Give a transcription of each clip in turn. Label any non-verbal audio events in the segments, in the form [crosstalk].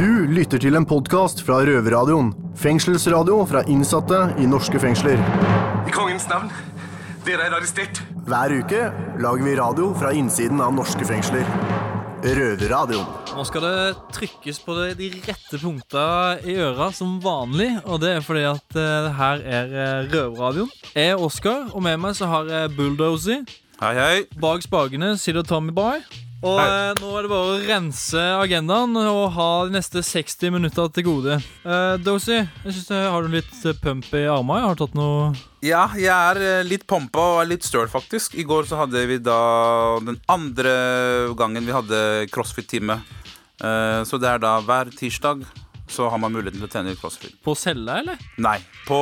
Du lytter til en podkast fra Røverradioen. Fengselsradio fra innsatte i norske fengsler. I kongens navn. Dere er arrestert. Hver uke lager vi radio fra innsiden av norske fengsler. Røverradioen. Nå skal det trykkes på de rette punkta i øra som vanlig. Og det er fordi at uh, her er eh, Røverradioen. Jeg er Oskar, og med meg så har jeg Bulldozy. Hei, hei. Bak spakene sitter Tommy Boy. Og eh, nå er det bare å rense agendaen og ha de neste 60 minutter til gode. Eh, Dozy, jeg synes jeg har du litt eh, pump i armene? Har du tatt noe Ja, jeg er eh, litt pompa og er litt støl, faktisk. I går så hadde vi da den andre gangen vi hadde crossfit-time. Eh, Så det er da hver tirsdag så har man muligheten til å trene i crossfit. på cella, eller? Nei, på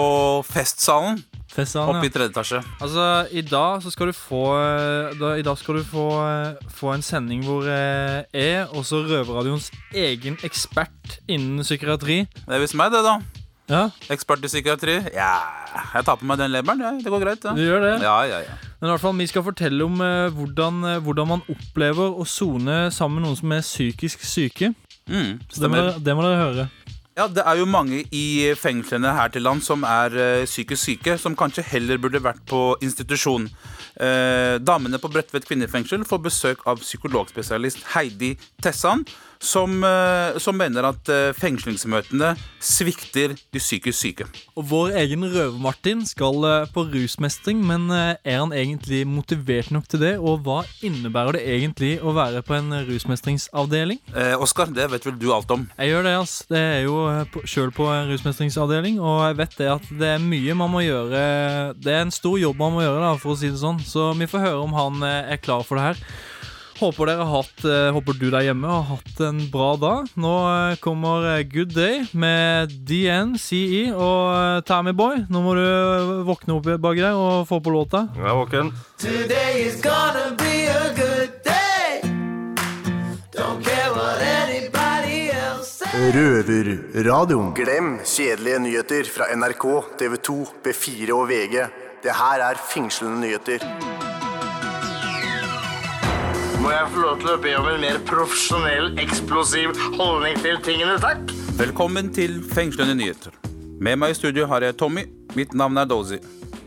festsalen Festsalen, Opp i tredje etasje. Altså, i dag så skal du få eh, da, I dag skal du få, eh, få en sending hvor eh, jeg, også Røverradioens egen ekspert innen psykiatri Det er visst meg, det, da. Ja, Ekspert i psykiatri. Ja, jeg tar på meg den leberen. Ja. Det går greit, du gjør det. Ja, ja, ja. Men i hvert fall, vi skal fortelle om eh, hvordan, eh, hvordan man opplever å sone sammen med noen som er psykisk syke. Mm, Så det må, dere, det må dere høre. Ja, Det er jo mange i fengslene her til land som er eh, psykisk syke, som kanskje heller burde vært på institusjon. Eh, damene på Bredtvet kvinnefengsel får besøk av psykologspesialist Heidi Tessan, som, eh, som mener at eh, fengslingsmøtene svikter de psykisk syke. Og vår egen Røver-Martin skal eh, på rusmestring, men er han egentlig motivert nok til det? Og hva innebærer det egentlig å være på en rusmestringsavdeling? Eh, Oskar, det vet vel du alt om? Jeg gjør det, ass. Det er jo på- sjøl på en rusmestringsavdeling, og jeg vet det at det er mye man må gjøre Det er en stor jobb man må gjøre, da, for å si det sånn. Så vi får høre om han er klar for det her. Håper dere har hatt eh, Håper du der hjemme har hatt en bra dag. Nå eh, kommer eh, Good Day med DNCE og Tammy Boy. Nå må du våkne opp baki der og få på låta. Jeg er våken. Today is gonna be a good day. Don't care what anybody else says. Røverradioen. Glem kjedelige nyheter fra NRK, TV 2, B4 og VG. Det her er fengslende nyheter. Må jeg få lov til å be om en mer profesjonell, eksplosiv holdning til tingene, takk? Velkommen til Fengslende nyheter. Med meg i studio har jeg Tommy. Mitt navn er Dozy.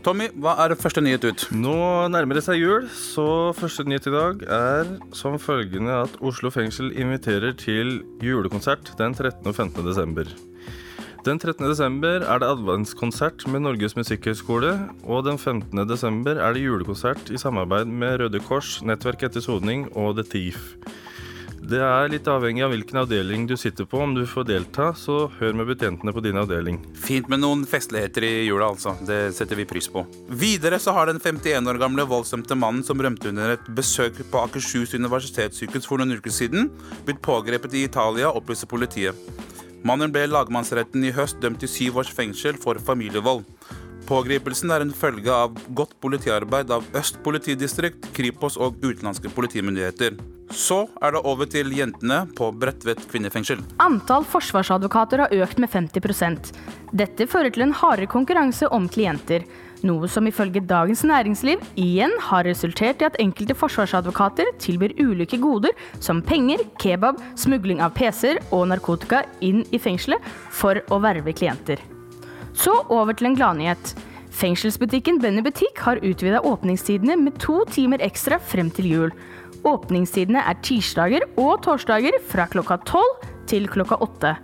Tommy, hva er første nyhet ut? Nå nærmer det seg jul, så første nyhet i dag er som følgende at Oslo fengsel inviterer til julekonsert den 13. og 15. desember. Den 13. desember er det adventskonsert med Norges musikkhøgskole, og den 15. desember er det julekonsert i samarbeid med Røde Kors, Nettverk etter soning og The Thief. Det er litt avhengig av hvilken avdeling du sitter på om du får delta, så hør med betjentene på din avdeling. Fint med noen festligheter i jula, altså. Det setter vi pris på. Videre så har den 51 år gamle voldsdømte mannen som rømte under et besøk på Akershus universitetssykehus for noen uker siden, blitt pågrepet i Italia, opplyser politiet. Mannen ble lagmannsretten i høst dømt til syv års fengsel for familievold. Pågripelsen er en følge av godt politiarbeid av Øst politidistrikt, Kripos og utenlandske politimyndigheter. Så er det over til jentene på Bredtvet kvinnefengsel. Antall forsvarsadvokater har økt med 50% Dette fører til en hardere konkurranse om klienter, noe som ifølge Dagens Næringsliv igjen har resultert i at enkelte forsvarsadvokater tilbyr ulike goder som penger, kebab, smugling av PC-er og narkotika inn i fengselet for å verve klienter. Så over til en gladnyhet. Fengselsbutikken Benny Butikk har utvida åpningstidene med to timer ekstra frem til jul. Åpningstidene er tirsdager og torsdager fra klokka tolv til klokka åtte.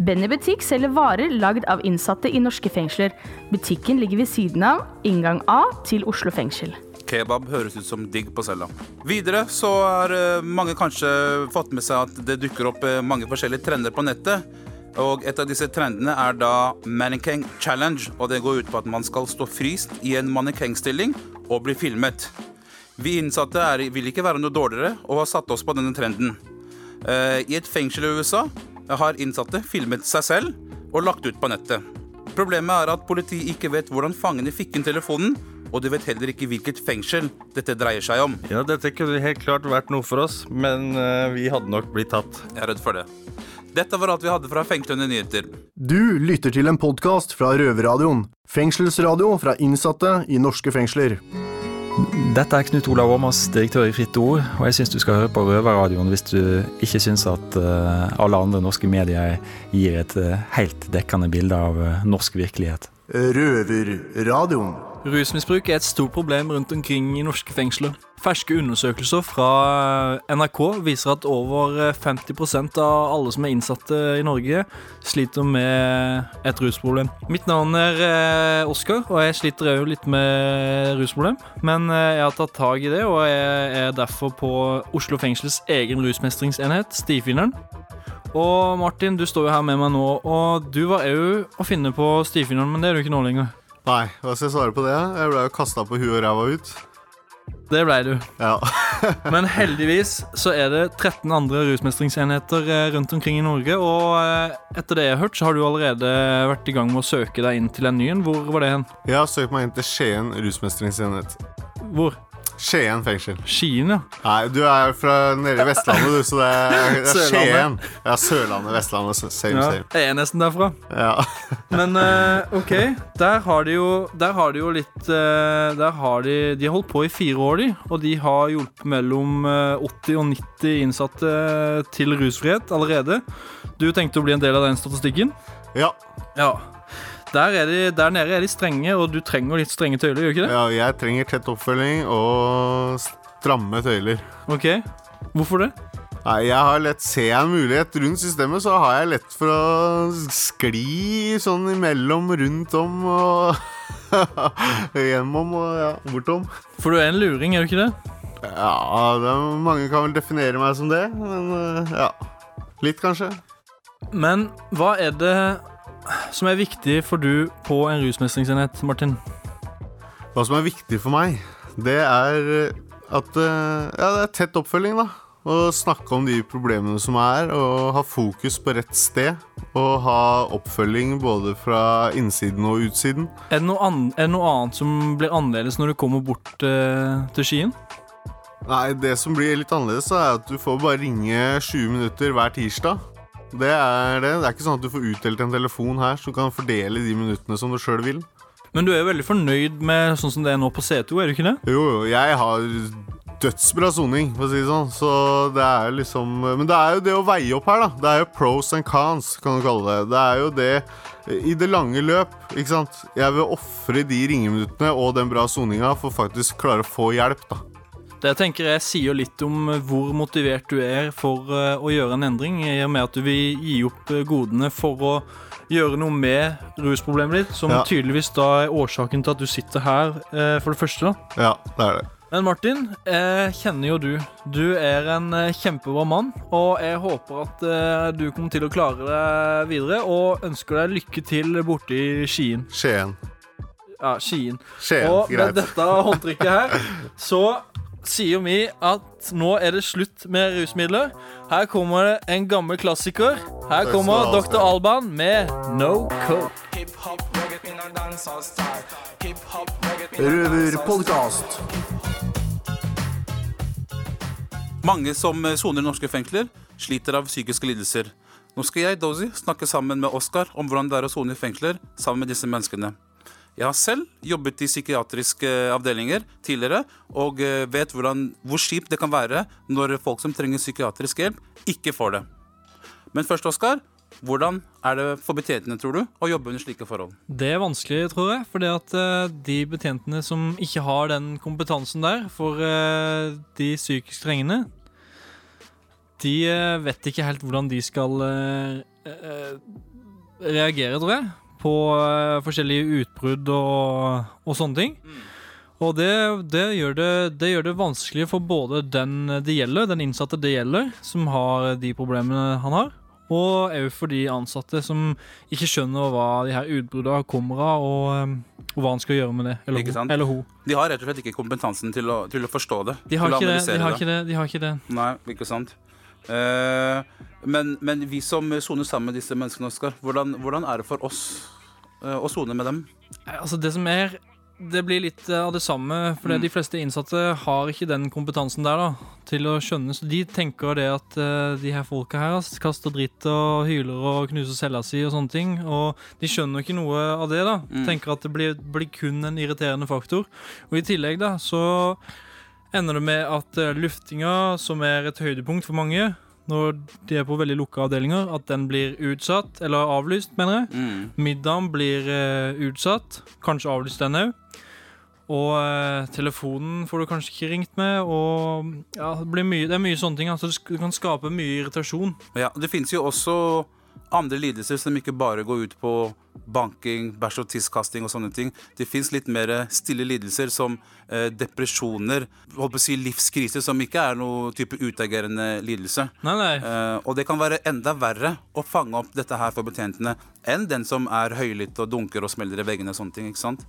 Benny Butikk selger varer lagd av innsatte i norske fengsler. Butikken ligger ved siden av inngang A til Oslo fengsel. Kebab høres ut som digg på cella. Videre så har eh, mange kanskje fått med seg at det dukker opp eh, mange forskjellige trender på nettet. Og et av disse trendene er da Mannequin Challenge. Og det går ut på at man skal stå fryst i en mannequinstilling og bli filmet. Vi innsatte er, vil ikke være noe dårligere og har satt oss på denne trenden. Eh, I et fengsel i USA har innsatte filmet seg selv og lagt ut på nettet. Problemet er at politiet ikke vet hvordan fangene fikk inn telefonen, og de vet heller ikke hvilket fengsel dette dreier seg om. Ja, dette kunne helt klart vært noe for oss, men eh, vi hadde nok blitt tatt. Jeg er redd for det. Dette var alt vi hadde fra Fengslende nyheter. Du lytter til en podkast fra Røverradioen. Fengselsradio fra innsatte i norske fengsler. Dette er Knut Olav Åmås, direktør i Fritt Ord, og jeg syns du skal høre på Røverradioen hvis du ikke syns at eh, alle andre norske medier gir et eh, helt dekkende bilde av eh, norsk virkelighet. Røverradioen. Rusmisbruk er et stort problem rundt omkring i norske fengsler. Ferske undersøkelser fra NRK viser at over 50% av alle som er innsatte i Norge, sliter med et rusproblem. Mitt navn er eh, Oskar, og jeg sliter òg litt med rusproblem. Men eh, jeg har tatt tak i det, og jeg er derfor på Oslo fengsels egen rusmestringsenhet, Stifinneren. Og Martin, du står jo her med meg nå, og du var au å finne på stifinalen, men det er du ikke nå lenger. Nei, hva skal jeg svare på det? Jeg ble jo kasta på huet og ræva ut. Det blei du. Ja. [laughs] Men heldigvis så er det 13 andre rusmestringsenheter eh, rundt omkring i Norge. Og eh, etter det jeg har hørt, så har du allerede vært i gang med å søke deg inn til en ny en. Hvor var det hen? Jeg har søkt meg inn til Skien rusmestringsenhet. Hvor? Skien fengsel. Skien, ja. Nei, du er fra nede i Vestlandet, du, så det er, det er [laughs] Skien. Ja, Sørlandet, Vestlandet, same, ja. same. Jeg er nesten derfra. Ja. [laughs] Men uh, OK, der har de jo Der har de jo litt uh, Der har de De har holdt på i fire år, de. Og de har hjulpet mellom eh, 80 og 90 innsatte til rusfrihet allerede. Du tenkte å bli en del av den statistikken? Ja. Ja. Der, er de, der nede er de strenge, og du trenger litt strenge tøyler, gjør ikke det? ja, jeg trenger tett oppfølging og stramme tøyler. Ok, Hvorfor det? Nei, jeg har lett Ser jeg en mulighet rundt systemet, så har jeg lett for å skli sånn imellom, rundt om og [laughs] Gjennom og ja, bortom. For du er en luring, er du ikke det? Ja, det er, mange kan vel definere meg som det, men eh, ja. Litt, kanskje. Men hva er det som er viktig for du på en rusmestringsenhet, Martin? Hva som er viktig for meg, det er eh, at eh, Ja, det er tett oppfølging, da. Å snakke om de problemene som er, og ha fokus på rett sted. Og ha oppfølging både fra innsiden og utsiden. Er det noe, an er det noe annet som blir annerledes når du kommer bort eh, til Skien? Nei, det som blir litt annerledes, er at du får bare ringe 20 minutter hver tirsdag. Det er det. Det er ikke sånn at du får utdelt en telefon her som kan fordele de minuttene som du sjøl vil. Men du er jo veldig fornøyd med sånn som det er nå på C2, er du ikke det? Jo, jo, jeg har dødsbra soning, for å si det sånn. Så det er liksom Men det er jo det å veie opp her, da. Det er jo pros and cons, kan du kalle det. Det er jo det i det lange løp, ikke sant. Jeg vil ofre de ringeminuttene og den bra soninga for faktisk klare å få hjelp, da. Det tenker jeg sier litt om hvor motivert du er for eh, å gjøre en endring, i og med at du vil gi opp eh, godene for å gjøre noe med rusproblemet ditt, som Ja. tydeligvis da er årsaken til at du sitter her, eh, for det første. da. Ja, det er det. Men Martin, jeg kjenner jo du. Du er en eh, kjempebra mann, og jeg håper at eh, du kommer til å klare deg videre, og ønsker deg lykke til borte i Skien. Skien. Ja, Skien. Skien, og greit. med dette håndtrykket her, [laughs] så sier vi at nå er det slutt med rusmidler. Her kommer det en gammel klassiker. Her kommer Dr. Alban med No Coke. Røverpodkast. Mange som soner i norske fengsler, sliter av psykiske lidelser. Nå skal jeg, Dozy, snakke sammen med Oskar om hvordan det er å sone i fengsler sammen med disse menneskene. Jeg har selv jobbet i psykiatriske avdelinger tidligere og eh, vet hvordan, hvor kjipt det kan være når folk som trenger psykiatrisk hjelp, ikke får det. Men først, Oskar, hvordan er det for betjentene, tror du, å jobbe under slike forhold? Det er vanskelig, tror jeg, fordi at eh, de betjentene som ikke har den kompetansen der for eh, de psykisk trengende, de eh, vet ikke helt hvordan de skal eh, eh, reagere, tror jeg, på eh, forskjellige utbrudd og, og sånne ting. Og det, det, gjør det, det gjør det vanskelig for både den det gjelder, den innsatte det gjelder, som har de problemene han har, og òg for de ansatte som ikke skjønner hva de her utbruddene kommer av, og, um, og hva han skal gjøre med det. Eller, hun, eller hun. De har rett og slett ikke kompetansen til å, til å forstå det. De har, ikke de, har ikke det, de har ikke det. Nei, ikke sant. Eh, men, men vi som soner sammen med disse menneskene, Oskar, hvordan, hvordan er det for oss eh, å sone med dem? Altså Det som er Det blir litt eh, av det samme, for de fleste innsatte har ikke den kompetansen der da, til å skjønne. Så de tenker det at uh, de her folka her kaster dritt og hyler og knuser cella si og sånne ting. Og de skjønner ikke noe av det, da. Mm. Tenker at det blir, blir kun en irriterende faktor. Og i tillegg, da, så ender det med at eh, luftinga, som er et høydepunkt for mange når de er på veldig lukka avdelinger, at den blir utsatt, eller avlyst, mener jeg. Mm. Middagen blir uh, utsatt, kanskje avlyst den òg. Og uh, telefonen får du kanskje ikke ringt med, og ja, det, blir mye, det er mye sånne ting. Altså, det det kan skape mye irritasjon. Ja, Det finnes jo også andre lidelser som ikke bare går ut på banking, bæsj- og tisskasting og sånne ting. Det fins litt mer stille lidelser som eh, depresjoner, holdt på å si livskriser, som ikke er noe type utagerende lidelse. Nei, nei. Eh, og det kan være enda verre å fange opp dette her for betjentene enn den som er høylytt og dunker og smeller i veggene og sånne ting. ikke sant?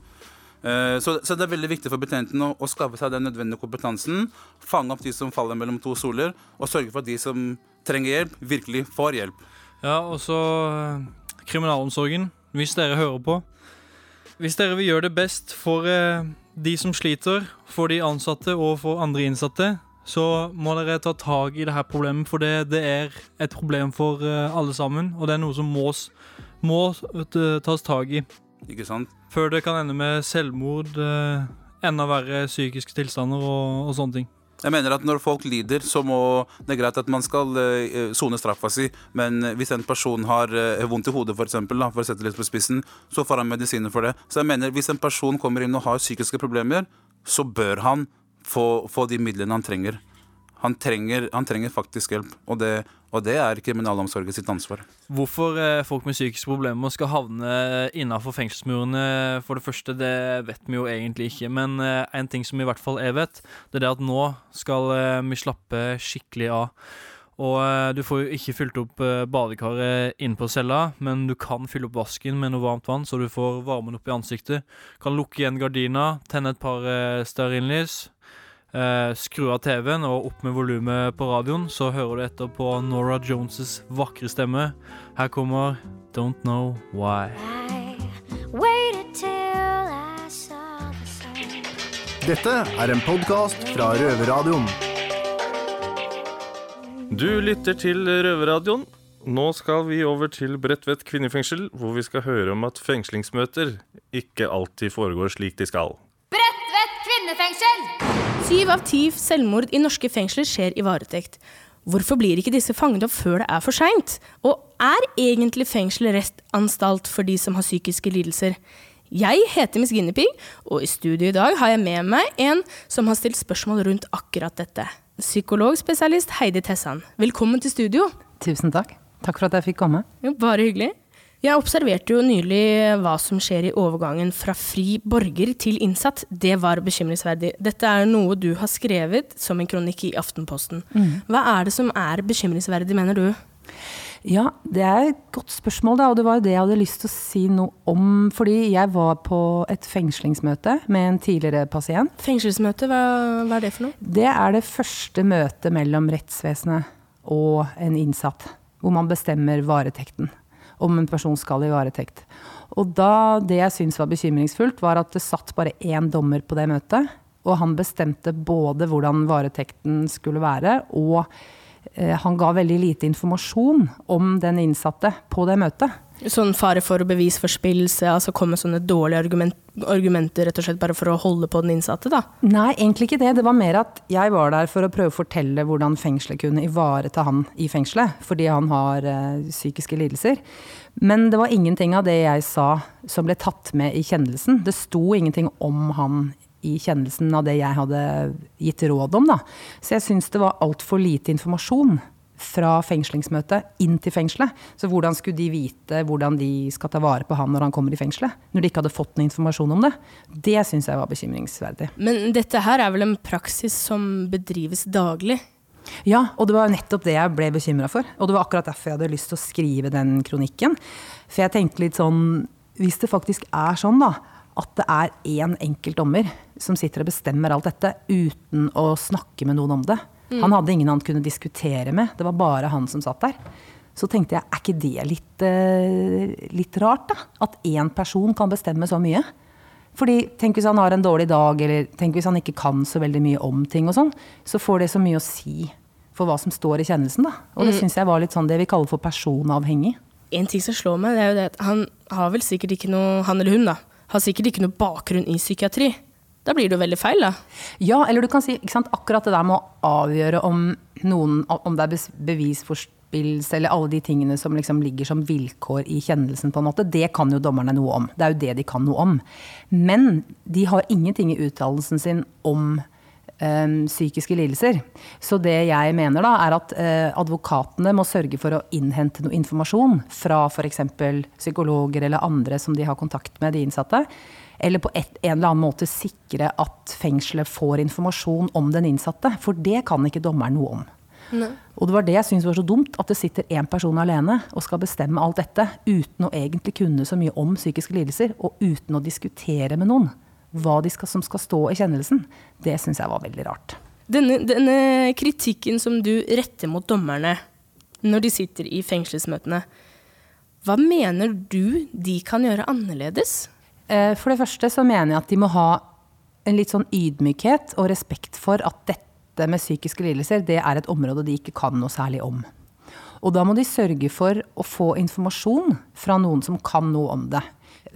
Eh, Så, så det er veldig viktig for betjenten å, å skaffe seg den nødvendige kompetansen, fange opp de som faller mellom to soler, og sørge for at de som trenger hjelp, virkelig får hjelp. Ja, og så eh, kriminalomsorgen, hvis dere hører på. Hvis dere vil gjøre det best for eh, de som sliter, for de ansatte og for andre innsatte, så må dere ta tak i det her problemet, for det, det er et problem for eh, alle sammen, og det er noe som må, må tas tak i. Ikke sant? Før det kan ende med selvmord, enda verre psykiske tilstander og, og sånne ting. Jeg mener at Når folk lider, så må det er greit at man skal sone uh, straffa si, men hvis en person har uh, vondt i hodet, for, eksempel, for å sette litt på spissen, så får han medisiner for det. Så jeg mener, Hvis en person kommer inn og har psykiske problemer, så bør han få, få de midlene han trenger. Han trenger, han trenger faktisk hjelp, og det, og det er kriminalomsorgen sitt ansvar. Hvorfor eh, folk med psykiske problemer skal havne innenfor fengselsmurene, for det første, det vet vi jo egentlig ikke. Men eh, en ting som i hvert fall jeg vet, det er det at nå skal eh, vi slappe skikkelig av. Og eh, du får jo ikke fylt opp eh, badekaret inne på cella, men du kan fylle opp vasken med noe varmt vann, så du får varmen opp i ansiktet. Kan lukke igjen gardina, tenne et par stearinlys. Eh, skru av TV-en og opp med volumet på radioen, så hører du etter på Nora Jones' vakre stemme. Her kommer Don't Know Why. Waited till I saw the sun. Dette er en podkast fra Røverradioen. Du lytter til Røverradioen. Nå skal vi over til Bredtvet kvinnefengsel, hvor vi skal høre om at fengslingsmøter ikke alltid foregår slik de skal. Bredtvet kvinnefengsel! Syv av ti selvmord i norske fengsler skjer i varetekt. Hvorfor blir ikke disse fanget opp før det er for seint? Og er egentlig fengsel restanstalt for de som har psykiske lidelser? Jeg heter Miss Guinea og i studio i dag har jeg med meg en som har stilt spørsmål rundt akkurat dette. Psykologspesialist Heidi Tessan, velkommen til studio. Tusen takk. Takk for at jeg fikk komme. Jo, bare hyggelig. Jeg observerte jo nylig hva som skjer i overgangen fra fri borger til innsatt. Det var bekymringsverdig. Dette er noe du har skrevet som en kronikk i Aftenposten. Mm. Hva er det som er bekymringsverdig, mener du? Ja, det er et godt spørsmål, da, og det var jo det jeg hadde lyst til å si noe om. Fordi jeg var på et fengslingsmøte med en tidligere pasient. Fengslingsmøte, hva, hva er det for noe? Det er det første møtet mellom rettsvesenet og en innsatt, hvor man bestemmer varetekten. Om en person skal i varetekt. Og da, det jeg syntes var bekymringsfullt, var at det satt bare én dommer på det møtet. Og han bestemte både hvordan varetekten skulle være, og eh, han ga veldig lite informasjon om den innsatte på det møtet. Sånn fare for bevisforspillelse, altså komme med sånne dårlige argument, argumenter rett og slett bare for å holde på den innsatte, da? Nei, egentlig ikke det. Det var mer at jeg var der for å prøve å fortelle hvordan fengselet kunne ivareta han i fengselet, fordi han har eh, psykiske lidelser. Men det var ingenting av det jeg sa som ble tatt med i kjennelsen. Det sto ingenting om han i kjennelsen av det jeg hadde gitt råd om, da. Så jeg syns det var altfor lite informasjon fra fengslingsmøtet inn til fengselet. Så hvordan skulle de vite hvordan de skal ta vare på han når han kommer i fengselet? Når de ikke hadde fått noe informasjon om det. Det syns jeg var bekymringsverdig. Men dette her er vel en praksis som bedrives daglig? Ja, og det var nettopp det jeg ble bekymra for. Og det var akkurat derfor jeg hadde lyst til å skrive den kronikken. For jeg tenkte litt sånn Hvis det faktisk er sånn, da, at det er én enkelt dommer som sitter og bestemmer alt dette uten å snakke med noen om det. Mm. Han hadde ingen han kunne diskutere med, det var bare han som satt der. Så tenkte jeg, er ikke det litt, eh, litt rart, da? At én person kan bestemme så mye? Fordi tenk hvis han har en dårlig dag, eller tenk hvis han ikke kan så veldig mye om ting og sånn, så får det så mye å si for hva som står i kjennelsen, da. Og det Mm. syns jeg var litt sånn det vi kaller for personavhengig. En ting som slår meg, det er jo det at han har vel sikkert ikke noe Han eller hun, da. Har sikkert ikke noe bakgrunn i psykiatri. Da blir det jo veldig feil, da. Ja, eller du kan si sant, akkurat det der med å avgjøre om, noen, om det er bevisforspillelse eller alle de tingene som liksom ligger som vilkår i kjennelsen, på en måte, det kan jo dommerne noe om. Det er jo det de kan noe om. Men de har ingenting i uttalelsen sin om eh, psykiske lidelser. Så det jeg mener da, er at eh, advokatene må sørge for å innhente noe informasjon fra f.eks. psykologer eller andre som de har kontakt med, de innsatte. Eller på et, en eller annen måte sikre at fengselet får informasjon om den innsatte. For det kan ikke dommeren noe om. Og det var det jeg syntes var så dumt, at det sitter én person alene og skal bestemme alt dette uten å egentlig kunne så mye om psykiske lidelser, og uten å diskutere med noen hva de skal, som skal stå i kjennelsen. Det syns jeg var veldig rart. Denne, denne kritikken som du retter mot dommerne når de sitter i fengselsmøtene, hva mener du de kan gjøre annerledes? Eh, For det første så mener jeg at de må ha en litt sånn ydmykhet og respekt for at dette med psykiske lidelser, det er et område de ikke kan noe særlig om. Og da må de sørge for å få informasjon fra noen som kan noe om det.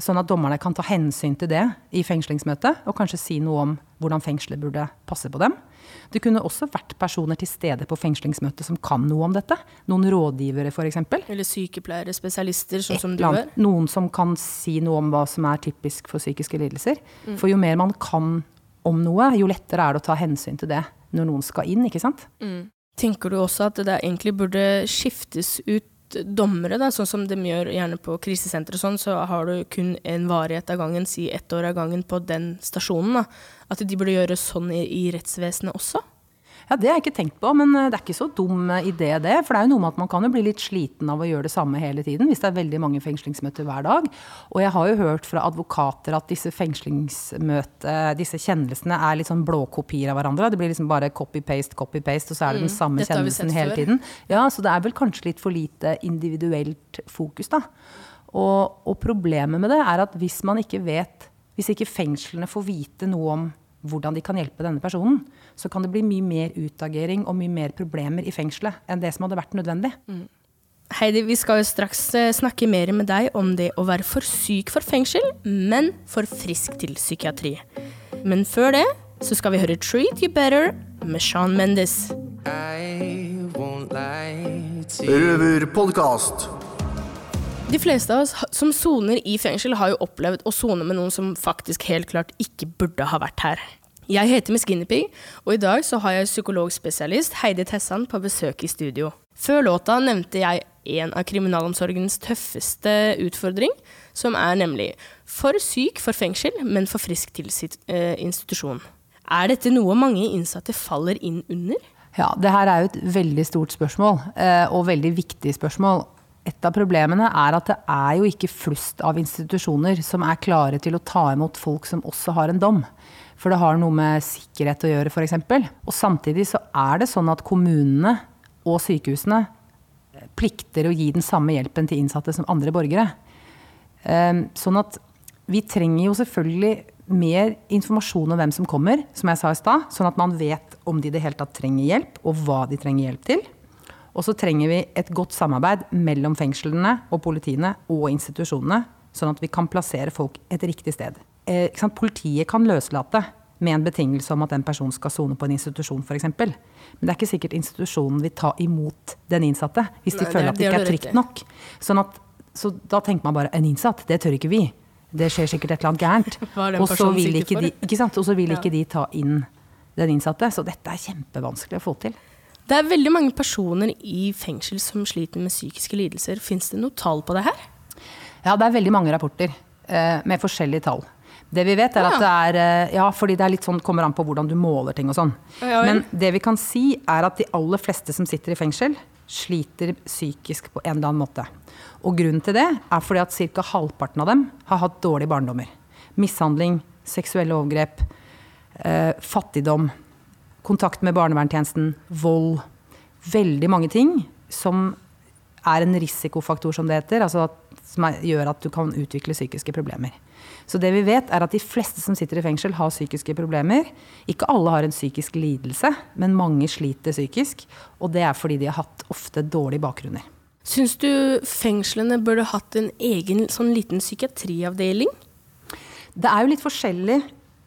Sånn at dommerne kan ta hensyn til det i fengslingsmøtet, og kanskje si noe om hvordan fengselet burde passe på dem. Det kunne også vært personer til stede på fengslingsmøtet som kan noe om dette. Noen rådgivere, f.eks. Eller sykepleiere, spesialister, sånn som du er. gjør? Noen som kan si noe om hva som er typisk for psykiske lidelser. Mm. For jo mer man kan om noe, jo lettere er det å ta hensyn til det når noen skal inn, ikke sant? Mm. Tenker du også at det egentlig burde skiftes ut dommere, da, sånn som de gjør gjerne på krisesenter og sånn, så har du kun en varighet av gangen, si ett år av gangen på den stasjonen, da. At de burde gjøre sånn i, i rettsvesenet også? Ja, Det har jeg ikke tenkt på, men eh, det er ikke så dum eh, idé det. For det er jo noe med at man kan jo bli litt sliten av å gjøre det samme hele tiden, hvis det er veldig mange fengslingsmøter hver dag. Og jeg har jo hørt fra advokater at disse fengslingsmøte, disse kjennelsene er litt sånn blåkopier av hverandre. Det blir liksom bare copy-paste, copy-paste, og så er det Mm, den samme mm, kjennelsen hele tiden. Ja, så det er vel kanskje litt for lite individuelt fokus, da. Og, og problemet med det er at hvis man ikke vet Hvis ikke fengslene får vite noe om hvordan de kan hjelpe denne personen, så kan det bli mye mer utagering og mye mer problemer i fengselet enn det som hadde vært nødvendig. Heidi, vi skal jo straks eh, snakke mer med deg om det å være for syk for fengsel, men for frisk til psykiatri. Men før det så skal vi høre 'Treat You Better' med Sean Mendes. Røverpodkast. De fleste av oss som soner i fengsel, har jo opplevd å sone med noen som faktisk helt klart ikke burde ha vært her. Jeg heter Miss Guinevere, og i dag så har jeg psykologspesialist Heidi Tessan på besøk i studio. Før låta nevnte jeg en av kriminalomsorgens tøffeste utfordring, som er nemlig for syk for fengsel, men for frisk til sitt eh, institusjon. Er dette noe mange innsatte faller inn under? Ja, det her er jo et veldig stort spørsmål, eh, og veldig viktig spørsmål. Et av problemene er at det er jo ikke flust av institusjoner som er klare til å ta imot folk som også har en dom. For det har noe med sikkerhet å gjøre, f.eks. Og samtidig så er det sånn at kommunene og sykehusene plikter å gi den samme hjelpen til innsatte som andre borgere. Ehm, Sånn at vi trenger jo selvfølgelig mer informasjon om hvem som kommer, som jeg sa i stad, sånn at man vet om de i det hele tatt trenger hjelp, og hva de trenger hjelp til. Og så trenger vi et godt samarbeid mellom fengslene og politiene og institusjonene, sånn at vi kan plassere folk et riktig sted. Eh? Politiet kan løslate med en betingelse om at den personen skal sone på en institusjon f.eks. Men det er ikke sikkert institusjonen vil ta imot den innsatte hvis de Nei, føler er- at det ikke er trygt nok. Sånn at, så da tenker man bare en innsatt, det tør ikke vi. Det skjer sikkert et eller annet gærent. [laughs] Og så vil ikke de, ikke? Vil Ja. ikke de ta inn den innsatte. Så dette er kjempevanskelig å få til. Det er veldig mange personer i fengsel som sliter med psykiske lidelser. Fins det noe tall på det her? Ja, det er veldig mange rapporter eh, med forskjellige tall. Det vi vet er at det er eh, Ja, fordi det er sånn, kommer an på hvordan du måler ting og sånn. Men det vi kan si, er at de aller fleste som sitter i fengsel, sliter psykisk på en eller annen måte. Og grunnen til det er fordi at ca. halvparten av dem har hatt dårlige barndommer. Mishandling, seksuelle overgrep, eh, fattigdom, kontakt med barnevernstjenesten, vold. Veldig mange ting som er en risikofaktor, som det heter. Altså at, som er, gjør at du kan utvikle psykiske problemer. Så det vi vet, er at de fleste som sitter i fengsel, har psykiske problemer. Ikke alle har en psykisk lidelse, men mange sliter psykisk. Og det er fordi de har hatt ofte dårlige bakgrunner. Syns du fengslene burde hatt en egen sånn liten psykiatriavdeling? Det er jo litt forskjellig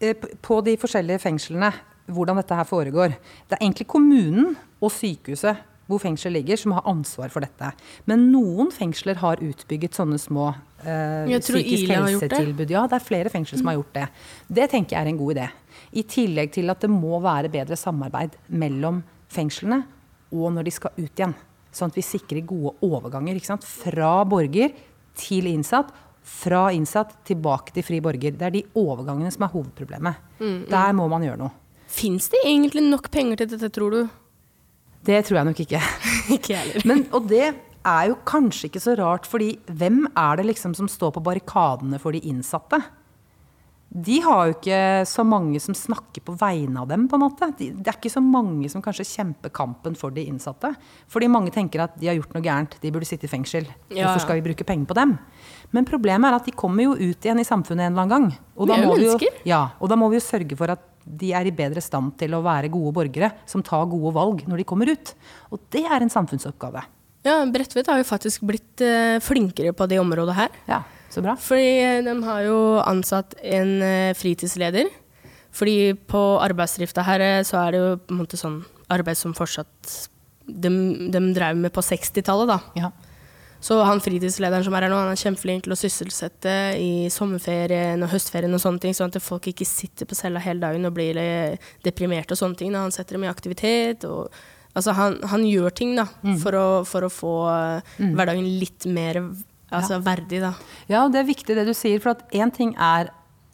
eh, på de forskjellige fengslene hvordan dette her foregår. Det er egentlig kommunen og sykehuset hvor fengselet ligger, som har ansvar for dette. Men noen fengsler har utbygget sånne små eh, psykisk helsetilbud. det. Ja, det er flere fengsler som har gjort det. Det tenker jeg er en god idé. I tillegg til at det må være bedre samarbeid mellom fengslene og når de skal ut igjen. Sånn at vi sikrer gode overganger. Fra borger til innsatt. Fra innsatt tilbake til fri borger. Det er de overgangene som er hovedproblemet. Mm, mm. Der må man gjøre noe. Fins det egentlig nok penger til dette, tror du? Det tror jeg nok ikke. [laughs] ikke heller. Men, og det er jo kanskje ikke så rart, fordi hvem er det liksom som står på barrikadene for de innsatte? De har jo ikke så mange som snakker på vegne av dem, på en måte. De, det er ikke så mange som kanskje kjemper kampen for de innsatte. Fordi mange tenker at de har gjort noe gærent, de burde sitte i fengsel. Ja, Hvorfor skal vi bruke penger på dem? Men problemet er at de kommer jo ut igjen i samfunnet en eller annen gang. Og da, må vi jo, ja, og da må vi jo sørge for at de er i bedre stand til å være gode borgere som tar gode valg når de kommer ut. Og det er en samfunnsoppgave. Ja, Bredtvet har jo faktisk blitt eh, flinkere på det området her. Ja, så bra. Fordi eh, de har jo ansatt en eh, fritidsleder. Fordi på arbeidsdrifta her så er det jo på en måte sånn arbeid som fortsatt de, de drev med på 60-tallet, da. Ja. Så han fritidslederen som er her nå, han er kjempeflink til å sysselsette i sommerferien og høstferien og sånne ting, sånn at folk ikke sitter på cella hele dagen og blir eh, deprimerte og sånne ting. Da. Han setter dem i aktivitet og Altså, han, han gjør ting, da, Mm. for, å, for å få eh, Mm. hverdagen litt mer altså, Ja. verdig, da. Ja, og det er viktig det du sier, for at én ting er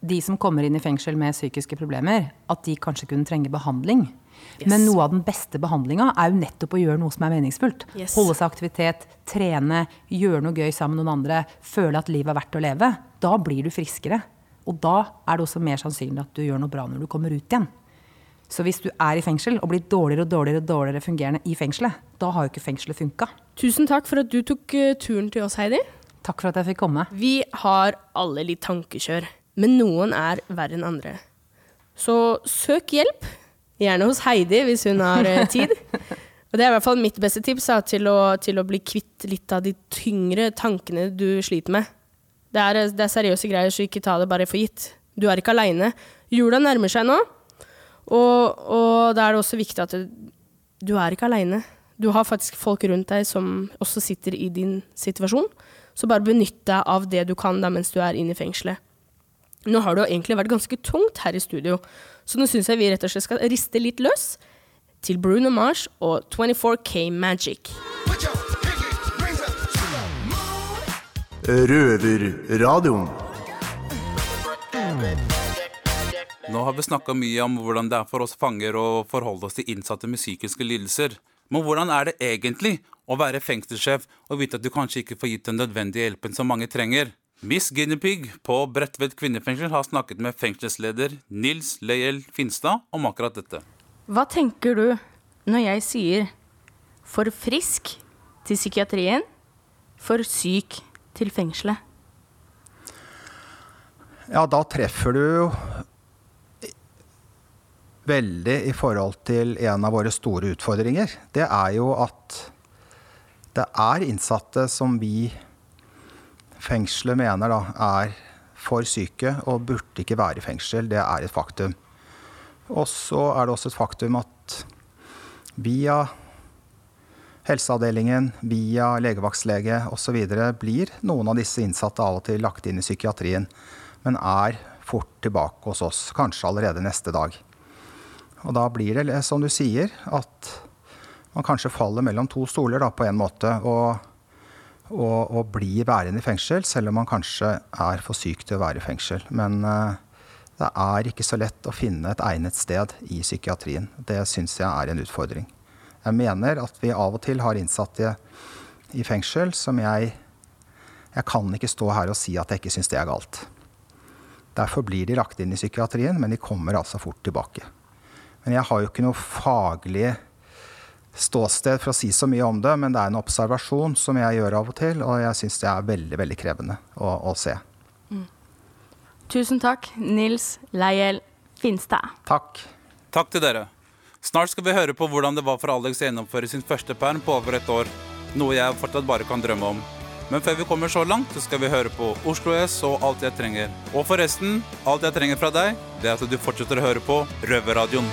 de som kommer inn i fengsel med psykiske problemer, at de kanskje kunne trenge behandling. Yes. Men noe av den beste behandlinga er jo nettopp å gjøre noe som er meningsfullt. Yes. Holde seg aktivitet, trene, gjøre noe gøy sammen med noen andre, føle at livet er verdt å leve. Da blir du friskere. Og da er det også mer sannsynlig at du gjør noe bra når du kommer ut igjen. Så hvis du er i fengsel og blir dårligere og dårligere, og dårligere fungerende i fengselet, da har jo ikke fengselet funka. Tusen takk for at du tok eh, turen til oss, Heidi. Takk for at jeg fikk komme. Vi har alle litt tankekjør, men noen er verre enn andre. Så søk hjelp, gjerne hos Heidi hvis hun har eh, tid. [laughs] Og det er i hvert fall mitt beste tips da, til, å, til å bli kvitt litt av de tyngre tankene du sliter med. Det er, det er seriøse greier, så ikke ta det bare for gitt. Du er ikke aleine. Jula nærmer seg nå, og, og da er det også viktig at du, du er ikke aleine. Du har faktisk folk rundt deg som også sitter i din situasjon. Så bare benytt deg av det du kan da mens du er inne i fengselet. Nå har det jo egentlig vært ganske tungt her i studio, så nå syns jeg vi rett og slett skal riste litt løs til Bruno Mars og 24K Magic. Røverradioen. Nå har vi snakka mye om hvordan det er for oss fanger å forholde oss til innsatte med psykiske lidelser. Men hvordan er det egentlig å være fengselssjef og vite at du kanskje ikke får gitt den nødvendige hjelpen som mange trenger? Miss Guinepeig på Bredtvet kvinnefengsel har snakket med fengselsleder Nils Leiel Finstad om akkurat dette. Hva tenker du når jeg sier for frisk til psykiatrien, for syk til fengselet? Ja, da treffer du jo veldig i forhold til en av våre store utfordringer. Det er jo at det er innsatte som vi fengselet mener da er for syke og burde ikke være i fengsel. Det er et faktum. Og så er det også et faktum at via helseavdelingen, via legevaktslege osv. blir noen av disse innsatte av og til lagt inn i psykiatrien, men er fort tilbake hos oss, kanskje allerede neste dag. Og da blir det, som du sier, at man kanskje faller mellom to stoler da, på en måte, og, og, å, bli værende i fengsel, selv om man kanskje er for syk til å være i fengsel. Men eh, det er ikke så lett å finne et egnet sted i psykiatrien. Det syns jeg er en utfordring. Jeg mener at vi av og til har innsatte i fengsel som jeg Jeg kan ikke stå her og si at jeg ikke syns det er galt. Derfor blir de lagt inn i psykiatrien, men de kommer altså fort tilbake. Men jeg har jo ikke noe faglig ståsted for å si så mye om det, men det er en observasjon som jeg gjør av og til, og jeg syns det er veldig, veldig krevende å, å se. Tusen takk, Nils Leiel Finstad. Takk. Takk til dere. Snart skal vi høre på hvordan det var for Alex å gjennomføre sin første perm på over et år. Noe jeg fortsatt bare kan drømme om. Men før vi kommer så langt, så skal vi høre på Oslo S og Alt jeg trenger. Og forresten, alt jeg trenger fra deg, det er at du fortsetter å høre på Røverradioen.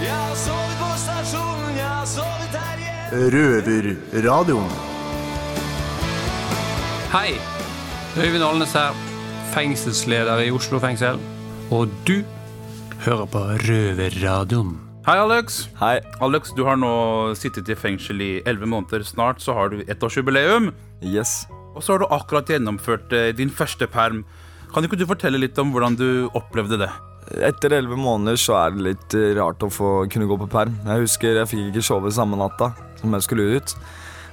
Jeg har sovet på stasjonen, jeg har sovet her igjen. Røverradioen. Hei, Øyvind Alnes her, fengselsleder i Oslo fengsel. Og du hører på Røverradioen. Hei, Alex. Hei. Alex, du har nå sittet i fengsel i elleve måneder. Snart så har du ettårsjubileum. Yes. Og så har du akkurat gjennomført eh, din første perm. Kan ikke du fortelle litt om hvordan du opplevde det? Etter elleve måneder så er det litt eh, rart å få kunne gå på perm. Jeg husker jeg fikk ikke sove samme natta som jeg skulle ut.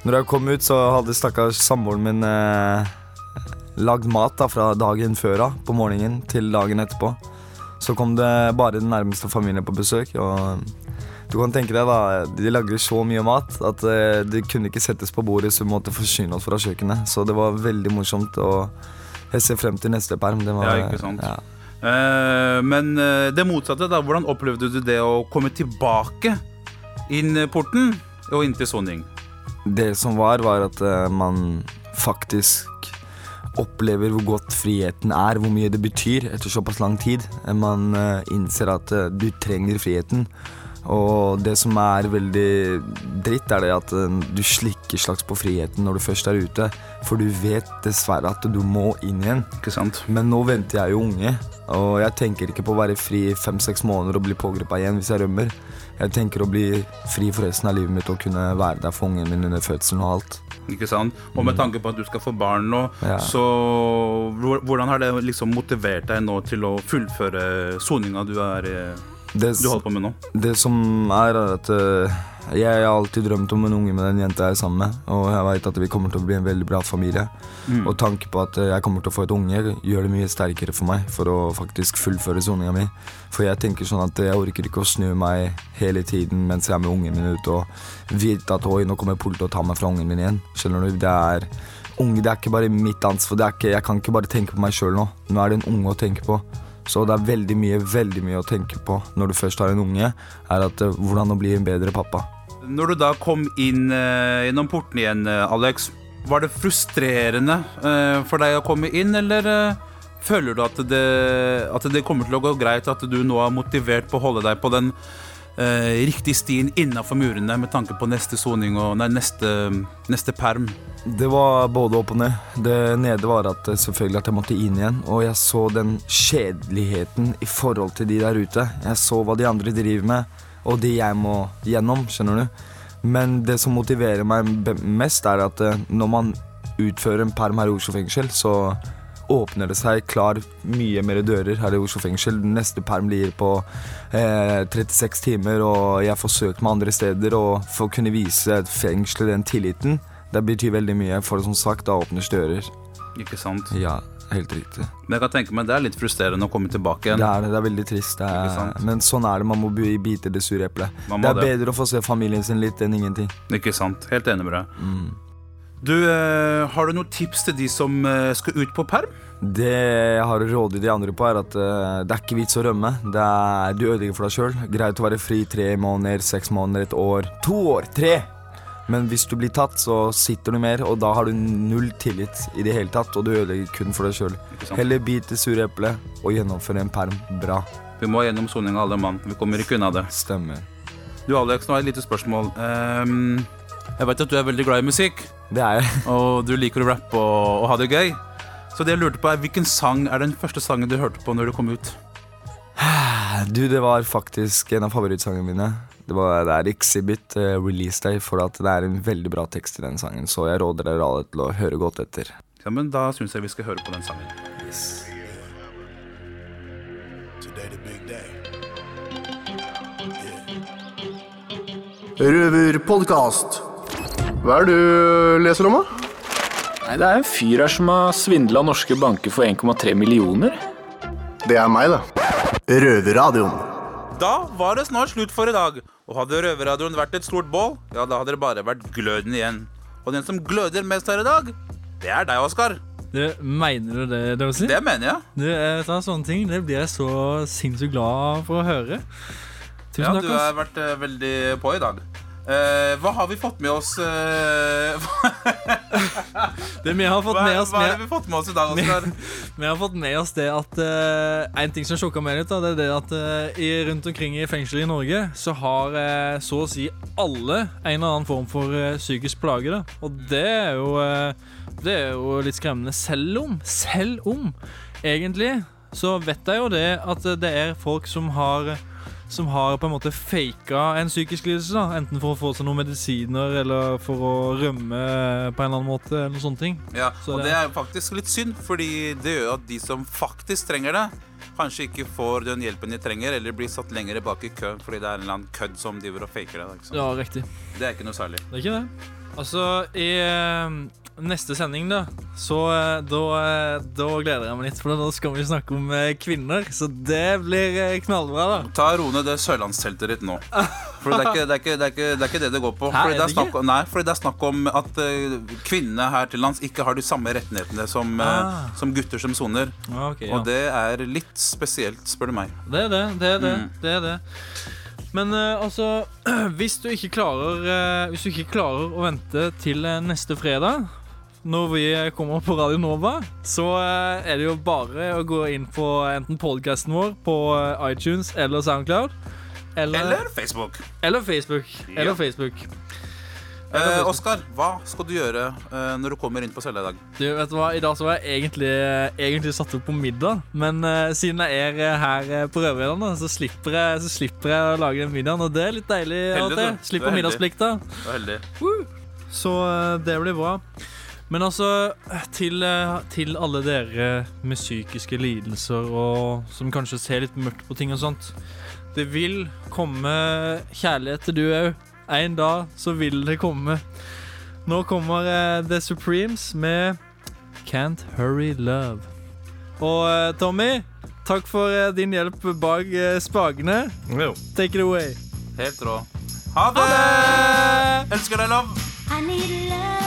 Når jeg kom ut, så hadde stakkars samboeren min eh, lagd mat da, fra dagen før av på morgenen til dagen etterpå. Så kom det bare den nærmeste familien på besøk. og du kan tenke deg da, De lagde så mye mat at eh, det kunne ikke settes på bordet, så vi måtte forsyne oss fra kjøkkenet. Så det var veldig morsomt, og jeg ser frem til neste perm. Det var, Ja, ikke sant? ja. Eh, men eh, det motsatte, da. Hvordan opplevde du det å komme tilbake inn porten og inn til soning? Det som var, var at eh, man faktisk opplever hvor godt friheten er, hvor mye det betyr etter såpass lang tid. Man innser at du trenger friheten. Og det som er veldig dritt, er det at eh, du slikker slags på friheten når du først er ute. For du vet dessverre at du må inn igjen. Ikke sant? Men nå venter jeg jo unge, og jeg tenker ikke på å være fri i fem-seks måneder og bli pågrepet igjen hvis jeg rømmer. Jeg tenker å bli fri for resten av livet mitt og kunne være der for ungen min under fødselen og alt. Ikke sant? Og med tanke på at du skal få barn nå, Ja. så hvordan har det liksom motivert deg nå til å fullføre soninga du, er, eh, Det, du holder på med nå? Det som er, er at uh, jeg har alltid drømt om en unge med den jenta jeg er sammen med. Og jeg veit at vi kommer til å bli en veldig bra familie. Mm. Og tanken på at eh, jeg kommer til å få et unge, gjør det mye sterkere for meg for å faktisk fullføre soninga mi. For jeg tenker sånn at jeg orker ikke å snu meg hele tiden mens jeg er med ungen min ute og vite at oi, nå kommer politiet og tar meg fra ungen min igjen. Skjønner du? Det er unge, det er ikke bare mitt ansvar. Det ikke, jeg kan ikke bare tenke på meg sjøl nå. Nå er det en unge å tenke på. Så det er veldig mye veldig mye å tenke på når du først har en unge, er at eh, hvordan å bli en bedre pappa. Når du da kom inn eh, gjennom porten igjen, eh, Alex, var det frustrerende for deg å komme inn, eller føler du at det, at det kommer til å gå greit, at du nå er motivert på å holde deg på den riktige stien innafor murene med tanke på neste soning og nei, neste, neste perm? Det var både opp og ned. Det nede var at eh, selvfølgelig at jeg måtte inn igjen. Og jeg så den kjedeligheten i forhold til de der ute. Jeg så hva de andre driver med, og det jeg må gjennom, skjønner du. Men det som motiverer meg mest, er at eh, når man utfører en perm her i Oslo fengsel, så åpner det seg klar mye mer dører her i Oslo fengsel. Neste perm blir på eh, 36 timer, og jeg får søkt meg andre steder. Og for å kunne vise fengselet den tilliten, det betyr veldig mye. For som sagt, da åpnes dører. Ikke sant? Ja, helt riktig. Men jeg kan tenke meg det er litt frustrerende å komme tilbake igjen. Det er det, det er veldig trist. Er, sant? men sånn er det. Man må bi- bite det sure eplet. Det er det. bedre å få se familien sin litt enn ingenting. Ikke sant? Helt enig med deg. Mm. Du, eh, har du noen tips til de som eh, skal ut på perm? Det jeg har å råde de andre på, er at eh, det er ikke vits å rømme. Det er, du ødelegger for deg sjøl. Greit å være fri tre måneder, seks måneder, et år, to år, tre. Men hvis du blir tatt, så sitter du mer, og da har du null tillit i det hele tatt. Og du ødelegger kun for deg sjøl. Heller bit det sure eplet og gjennomføre en perm bra. Vi må gjennom soninga alle mann. Vi kommer ikke unna det. Stemmer. Du Alex, nå har jeg et lite spørsmål. Um, jeg vet at du er veldig glad i musikk. Det er jeg. [laughs] Og du liker å rappe og, og ha det gøy. Så det jeg lurte på er, hvilken sang er den første sangen du hørte på når du kom ut? Du, det var faktisk en av favorittsangene mine. Det, var, det er Exhibit uh, Release Day, for at det er en veldig bra tekst i den sangen. Så jeg råder dere alle til å høre godt etter. Ja, men Da syns jeg vi skal høre på den sangen. Røverpodkast. Hva er det du leser om, da? Nei, Det er en fyr her som har svindla norske banker for 1,3 millioner. Det er meg, da. Røverradioen. Da var det snart slutt for i dag. Og hadde Røverradioen vært et stort bål, ja, da hadde det bare vært gløden igjen. Og den som gløder mest her i dag, det er deg, Oskar. Du, mener du det, Dosi? Det mener jeg. Du, eh, ta sånne ting, det blir jeg så sinnssykt glad for å høre. Tusen Ja, takk, du har vært eh, veldig på i dag. Eh, hva har vi fått med oss [laughs] uh, Det vi har fått hva, med oss hva har vi fått med oss i dag, Oskar? [laughs] Vi har fått med oss det at uh, En ting som sjokka meg litt, da, det er det at i, rundt omkring i fengsel i Norge så har så å si alle en eller annen form for psykisk plage. Da. Og det er jo Det er jo litt skremmende. Selv om, selv om egentlig så vet jeg jo det at det er folk som har som har på en måte faka en psykisk lidelse. da Enten for å få seg noen medisiner eller for å rømme på en eller annen måte. Eller sånne ting Ja, Så og det er faktisk litt synd, fordi det gjør at de som faktisk trenger det, kanskje ikke får den hjelpen de trenger, eller blir satt lenger bak i kø fordi det er en eller annen kødd som driver og faker det. Ja, riktig. Det er ikke noe særlig. Det er ikke det. Altså, i eh, neste sending, da, så eh, da, eh, da gleder jeg meg litt, for da skal vi snakke om eh, kvinner. Så det blir knallbra, da. Ta ro ned det sørlandsteltet ditt nå. For det er ikke det, er ikke, det, er ikke, det, er ikke det det går på. Fordi det, snakk, nei, fordi det er snakk om at kvinnene her til lands ikke har de samme rettighetene som, Ah. som gutter som soner. Ah, ok, ja. Og det er litt spesielt, spør du meg. Det er det. Det er det. Mm. det, er det. Men uh, altså [clears throat] Hvis du ikke klarer uh, Hvis du ikke klarer å vente til uh, neste fredag når vi kommer på Radio Nova, så eh, er det jo bare å gå inn på enten podcasten vår på eh, iTunes eller Soundcloud. Eller Facebook. Eller Facebook. Ja. Eller Facebook. Eh, Oskar, hva skal du gjøre eh, når du kommer inn på cella i dag? Du, vet du hva? I dag så var jeg egentlig, egentlig satt opp på middag, men eh, siden jeg er eh, her eh, på Røverøyene, så, slipper jeg- så slipper jeg å lage den middagen, og det er litt deilig. Heldig. Slipper er middagsplikta. Så eh, det blir bra. Men altså, til, eh, til alle dere med psykiske lidelser og som kanskje ser litt mørkt på ting og sånt. Det vil komme kjærlighet til du òg. En dag så vil det komme. Nå kommer eh, The Supremes med Can't Hurry Love. Og eh, Tommy, takk for din hjelp bak spakene. Take it away. Helt rå. Ha det! Elsker deg, love. I need love